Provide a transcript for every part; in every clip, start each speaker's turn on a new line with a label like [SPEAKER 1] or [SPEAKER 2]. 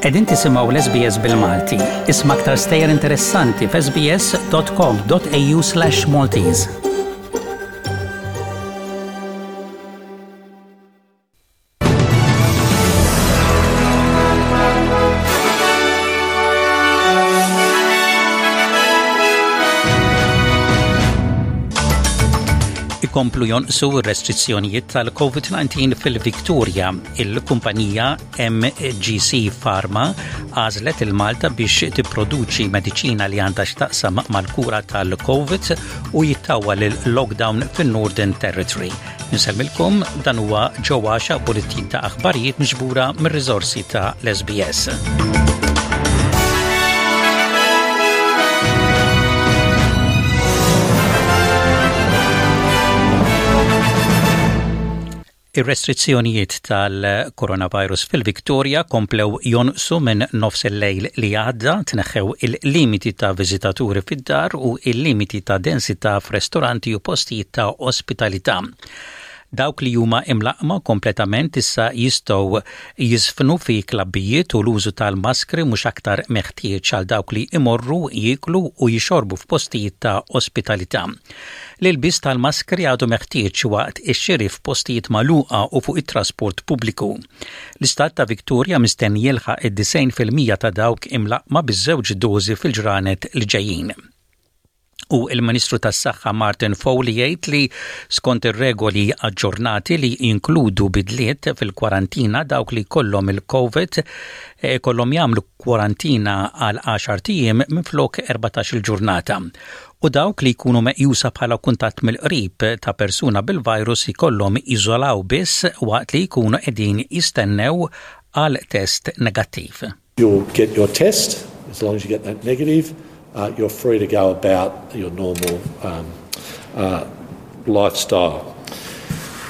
[SPEAKER 1] Qegħdin tisimgħu l-SBS bil-Malti. Isma' aktar stejjer interessanti f'sbs.com.au/maltese. ikomplu jonqsu restrizzjonijiet tal-COVID-19 fil-Victoria. Il-kumpanija MGC Pharma għażlet il-Malta biex tipproduċi mediċina li għandha x'taqsam mal-kura tal-COVID u jittawa l-lockdown fin-Northern Territory. Nsemmilkom dan huwa ġewwaxa bulletin ta' aħbarijiet miġbura mir-riżorsi ta' l-SBS. Ir-restrizzjonijiet tal-coronavirus fil-Victoria komplew jonqsu minn nofs il-lejl li għadda tneħħew il-limiti ta' viżitaturi fid-dar u il-limiti ta' densità f'restoranti u postijiet ta' ospitalità. Dawk li huma imlaqqma kompletament issa jistgħu jiżfnu fi klabbijiet u l-użu tal-maskri mhux aktar meħtieġ għal dawk li imorru, jieklu u jixorbu f'postijiet ta' ospitalità. L-ilbies tal-maskri għadu meħtieġ waqt ix-xiri f'postijiet magħluqa u fuq it-trasport pubbliku. L-Istat ta' Victoria mistenni jilħaq id-90 fil-mija ta' dawk imlaqqma biż-żewġ dożi fil-ġranet li ġejjin. u l-Ministru tas-Saħħa Martin Fowle jgħid li skont ir-regoli aġġornati li jinkludu bidliet fil-kwarantina dawk li jkollhom il-Covid eh, kollhom jagħmlu kwarantina għal 10 ijiem minflok 14-il ġurnata u dawk li jkunu meqjusa bħala kuntatt mill-qrib ta' persuna bil-virus jkollhom iżolaw biss waqt li jkunu qegħdin jistennew għal test negattiv.
[SPEAKER 2] You'll get your test as long as you get that negative. Uh, you're free to go about your normal um, uh, lifestyle.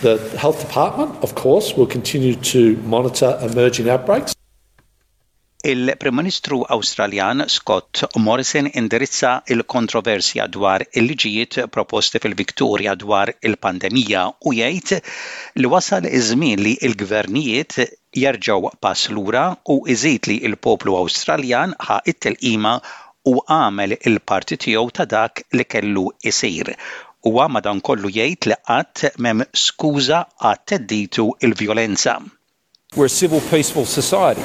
[SPEAKER 2] The health department, of course, will continue to monitor emerging outbreaks.
[SPEAKER 1] Il-Prim Ministru Awstraljan Scott Morrison indirizza il-kontroversja dwar il-liġijiet proposti fil-Victoria dwar il-pandemija u jgħid li wasal iż-żmien li l-gvernijiet jerġgħu pass lura u iżid li l-poplu Awstraljan ħa t-telqima u għamel il-parti tiegħu ta' dak li kellu jsir. Huwa madankollu jgħid li qatt m'hemm skuża għat-theddid u l-vjolenza.
[SPEAKER 3] We're a civil peaceful society.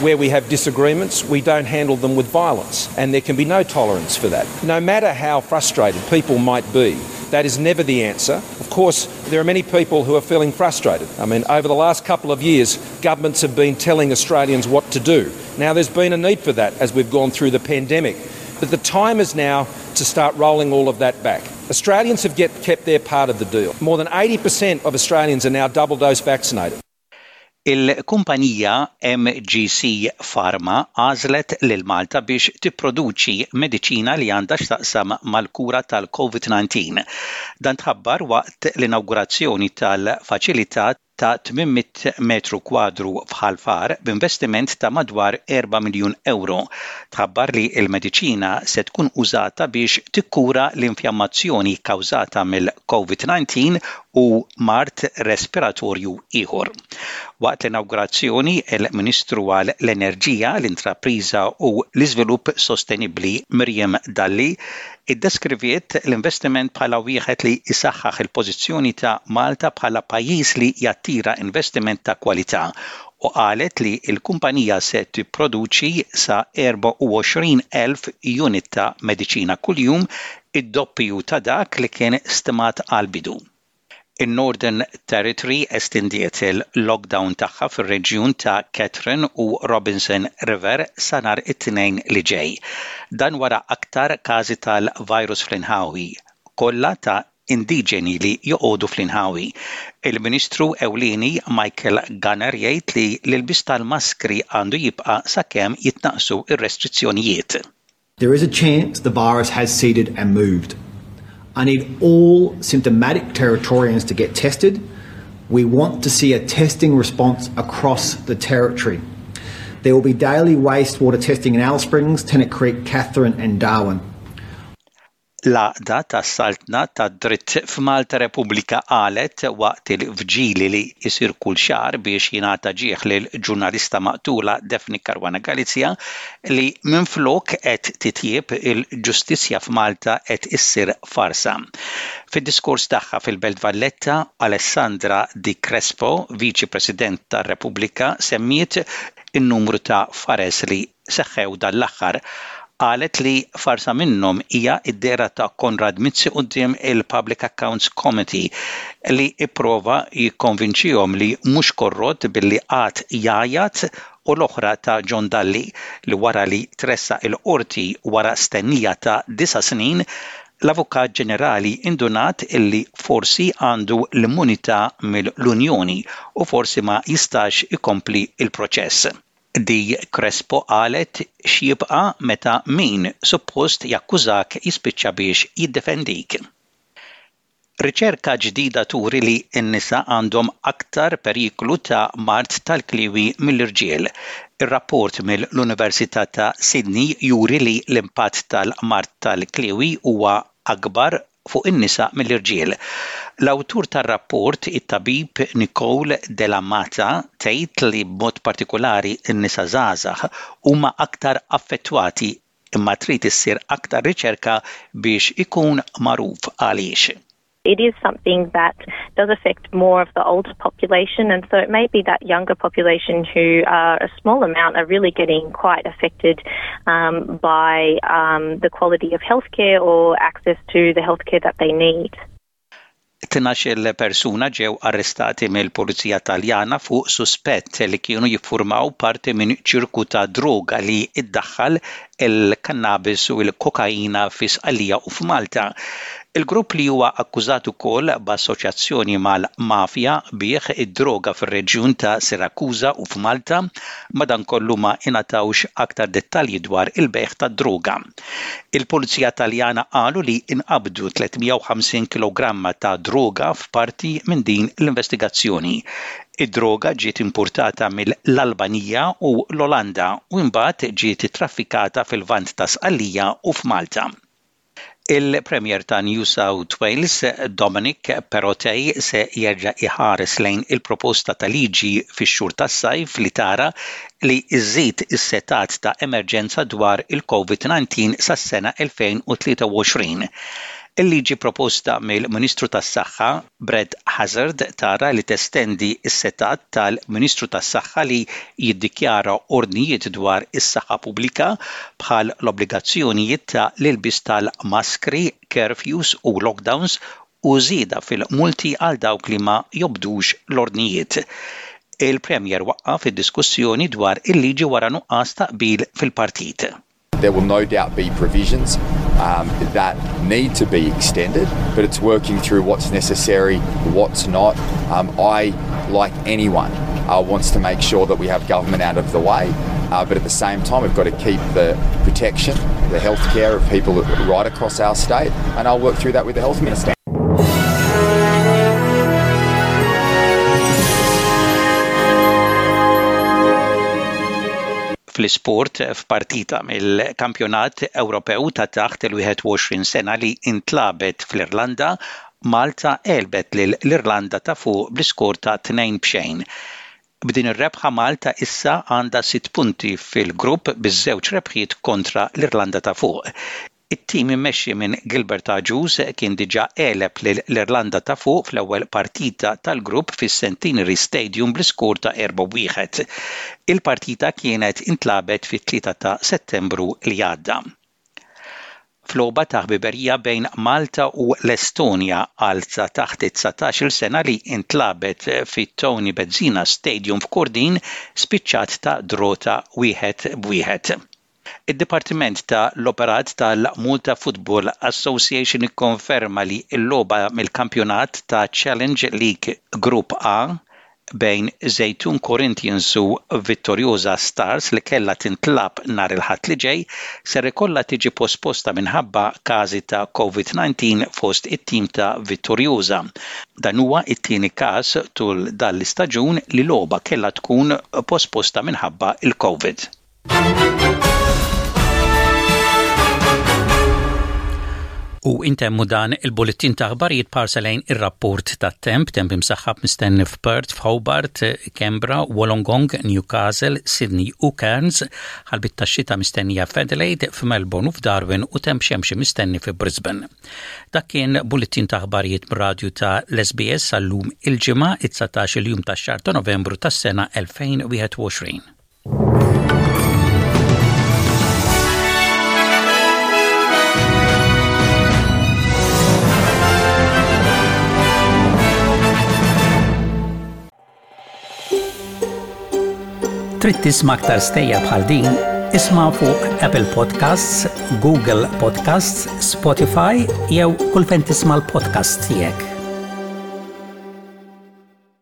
[SPEAKER 3] Where we have disagreements we don't handle them with violence and there can be no tolerance for that. No matter how frustrated people might be that is never the answer. Of course there are many people who are feeling frustrated. I mean, over the last couple of years, governments have been telling Australians what to do. Now, there's been a need for that as we've gone through the pandemic. But the time is now to start rolling all of that back. Australians have get, kept their part of the deal. More than 80% of Australians are now double dose vaccinated.
[SPEAKER 1] Il-kumpanija MGC Pharma għażlet lil Malta biex tipproduċi mediċina li għandha x'taqsam mal-kura tal-Covid-19. Dan tħabbar waqt l-inawgurazzjoni tal-faċilità ta' 800 metru kwadru f'Ħal Far b'investiment ta' madwar erba' miljun ewro. Tħabbar li l-mediċina se tkun użata biex tikkura l-infjammazzjoni kkawżata mill-Covid-19 u mard respiratorju ieħor. Waqt l-inawgurazzjoni, il-Ministru għall-Enerġija, l-Intrapriża u l-Iżvilupp Sostenibbli, Miriam Dalli, iddeskriviet l-investiment bħala wieħed li jsaħħaħ il-pożizzjoni ta' Malta bħala pajjiż li jattira investiment ta' kwalità u qalet li l-kumpanija se tipproduċi sa 24,000 unit ta' mediċina kuljum id-doppju ta' dak li kien stimat għall-bidu. In-Northern Territory estendiet il-lockdown tagħha fir-reġjun ta' Catherine u Robinson River sa nhar it-Tnejn li ġej. Dan wara aktar każi tal-virus fl-inħawi kollha ta' indiġeni li joqogħdu fl-inħawi. Il-Ministru Ewlieni Michael Gunner jgħid li l-ilbies tal-maskri għandu jibqa' sakemm jitnaqqsu r-restrizzjonijiet.
[SPEAKER 4] There is a chance the virus has seeded and moved I need all symptomatic Territorians to get tested. We want to see a testing response across the territory. There will be daily wastewater testing in Alice Springs, Tennant Creek, Catherine, and Darwin.
[SPEAKER 1] L-Għaqda tas-Saltna tad-Dritt f'Malta Repubblika qalet waqt il-vġili li jsir kull xahar biex jingħata ġieħ lill-ġurnalista maqtula Daphne Caruana Galizia li minflok qed titjieb, il-ġustizzja f'Malta qed issir farsa. Fid-diskors tagħha fil-Belt Valletta, Alessandra Di Crespo, Viċi President tar-Repubblika semmiet in-numru ta' fares li seħħew dan l-aħħar, qalet li farsa minnhom hija d-dehra ta' Konrad Mizzi quddiem il-Public Accounts Committee li pprova jikkonvinċihom li mhux korrott billi qagħad jgħajjat u l-oħra ta' John Dalli li wara li tressaq il-Qorti wara stennija ta' disa' snin, l-Avukat Ġenerali indunat li forsi għandu l-immunità mill-Unjoni u forsi ma jistax ikompli l-proċess. Di Crespo qalet x'jibqa' meta min suppost jakkużak jispiċċa biex jiddefendik. Riċerka ġdida turi li n-nisa għandhom aktar periklu ta' mard tal-kliewi mill-irġiel. Ir-rapport mill-Università ta' Sydney juri li l-impatt tal-mard tal-kliewi huwa akbar fuq in-nisa mill-irġiel. L-awtur tar-rapport, it-tabib Nicole Della Matta, tgħid li b'mod partikulari n-nisa żgħażagħ huma aktar affettwati imma trid issir aktar riċerka biex ikun magħruf għaliex.
[SPEAKER 5] It is something that does affect more of the older population and so it may be that younger population who are a small amount are really getting quite affected um, by um, the quality of healthcare or access to the healthcare that they need.
[SPEAKER 1] Tinax il-persuna ġew arrestati mill-Pulizija Taljana fuq suspett li kienu jiffurmaw parti minn ċirku ta' droga li iddaħħal il-kannabis u l-kokaina fi Sqallija u f'Malta. Il-grupp li huwa akkużat ukoll b'assoċjazzjoni mal-mafja bigħ id-droga fir-reġjun ta' Sirakuża u f'Malta, madankollu ma ingħatawx aktar dettalji dwar il-bejgħ tad-droga. Il-Pulizija Taljana qalu li nqabdu 350 kilogramma ta' droga f'parti minn din l-investigazzjoni. Id-droga ġiet impurtata mill-Albanija u l-Olanda u imbagħad ġiet ittraffikata fil-Lvant ta' Sqallija u f'Malta. Il-Premier ta' New South Wales, Dominic Perrottet se jerġa' jħares lejn il-proposta ta' liġi fix-xhur tas-sajf li tara li żżid is-setgħat ta' emerġenza dwar il-Covid 19 sas-sena 2023. Il-liġi proposta mill-Ministru tas-Saħħa, Brad Hazzard tara li testendi s-setgħat tal-Ministru tas-Saħħa li jiddikjara ordnijiet dwar is-saħħa pubblika, bħal l-obbligazzjonijiet ta' l-ilbies tal-maskri, curfews u lockdowns, u żieda fil-multi għal dawk li ma jobdux l-ordnijiet. Il-Premier waqqaf id-diskussjoni dwar il-liġi wara nuqqas ta' qbil fil-partit.
[SPEAKER 6] There will no doubt be provisions um, that need to be extended, but it's working through what's necessary, what's not. Um, I, like anyone, uh, wants to make sure that we have government out of the way. Uh, but at the same time, we've got to keep the protection, the health care of people right across our state, and I'll work through that with the health minister.
[SPEAKER 1] fl-isport f'partita mill-Kampjonat Ewropew ta' taħt il-21 sena li ntlagħbet fl-Irlanda, Malta għelbet lil l-Irlanda ta' Fuq bl-iskor ta' tnejn b'xejn. B'din ir-rebħa Malta issa għandha sitt punti fil-grupp biż-żewġ rebħiet kontra l-Irlanda ta' Fuq. It-tim immexxi minn Gilbert Agius kien diġà għeleb lil l-Irlanda ta' Fuq fl-ewwel partita tal-grupp fis-Centenary Stadium bl-iskor ta' 4-1. Il-partita kienet intlagħbet fit-Tlieta ta' Settembru li għadda. F'logħba ta' ħbiberija bejn Malta u l-Estonja għal ta' taħt it-dsatax-il sena li intlagħbet fit-Tony Bezzina Stadium f'Kordin spiċċat ta' draw ta' wieħed b'wieħed. Id-Dipartiment ta' l-Operat ta' l-Malta Football Association ikkonferma li l-logħba mill-kampjonat ta' Challenge League Grupp A bejn Zejtun Corinthians u Vittoriosa Stars li kellha tintlagħab nhar il-Ħadd li ġej ser ikollha tiġi posposta minħabba każi ta' Covid 19 fost it-tim ta' Vittoriosa. Dan huwa t-tieni każ tul dan l-istaġun li logħba kellha tkun posposta minħabba l-Covid. U intemmu dan il-bulletin ta' aħbarijiet parsa lejn ir-rapport ta' temp, temp imsaħħab mistenni f'Perth, f'Hobart, Kembra, Wollongong, Newcastle, Sydney u Cairns, ħalbit ta' xita mistennija f'Adelaide, f'Melbourne u f'Darwin u temp xemxi mistenni fi Brisbane. Dak kien bulletin ta' aħbarijiet mir-radju ta' l-SBS għallum il-ġimgħa it-19 il-jum ta' xar ta' Novembru tas-sena 2021. Trid tisma' aktar stejja bħal din, isma' fuq Apple Podcasts, Google Podcasts, Spotify jew kull fejn tisma' l-podcast tiegħek.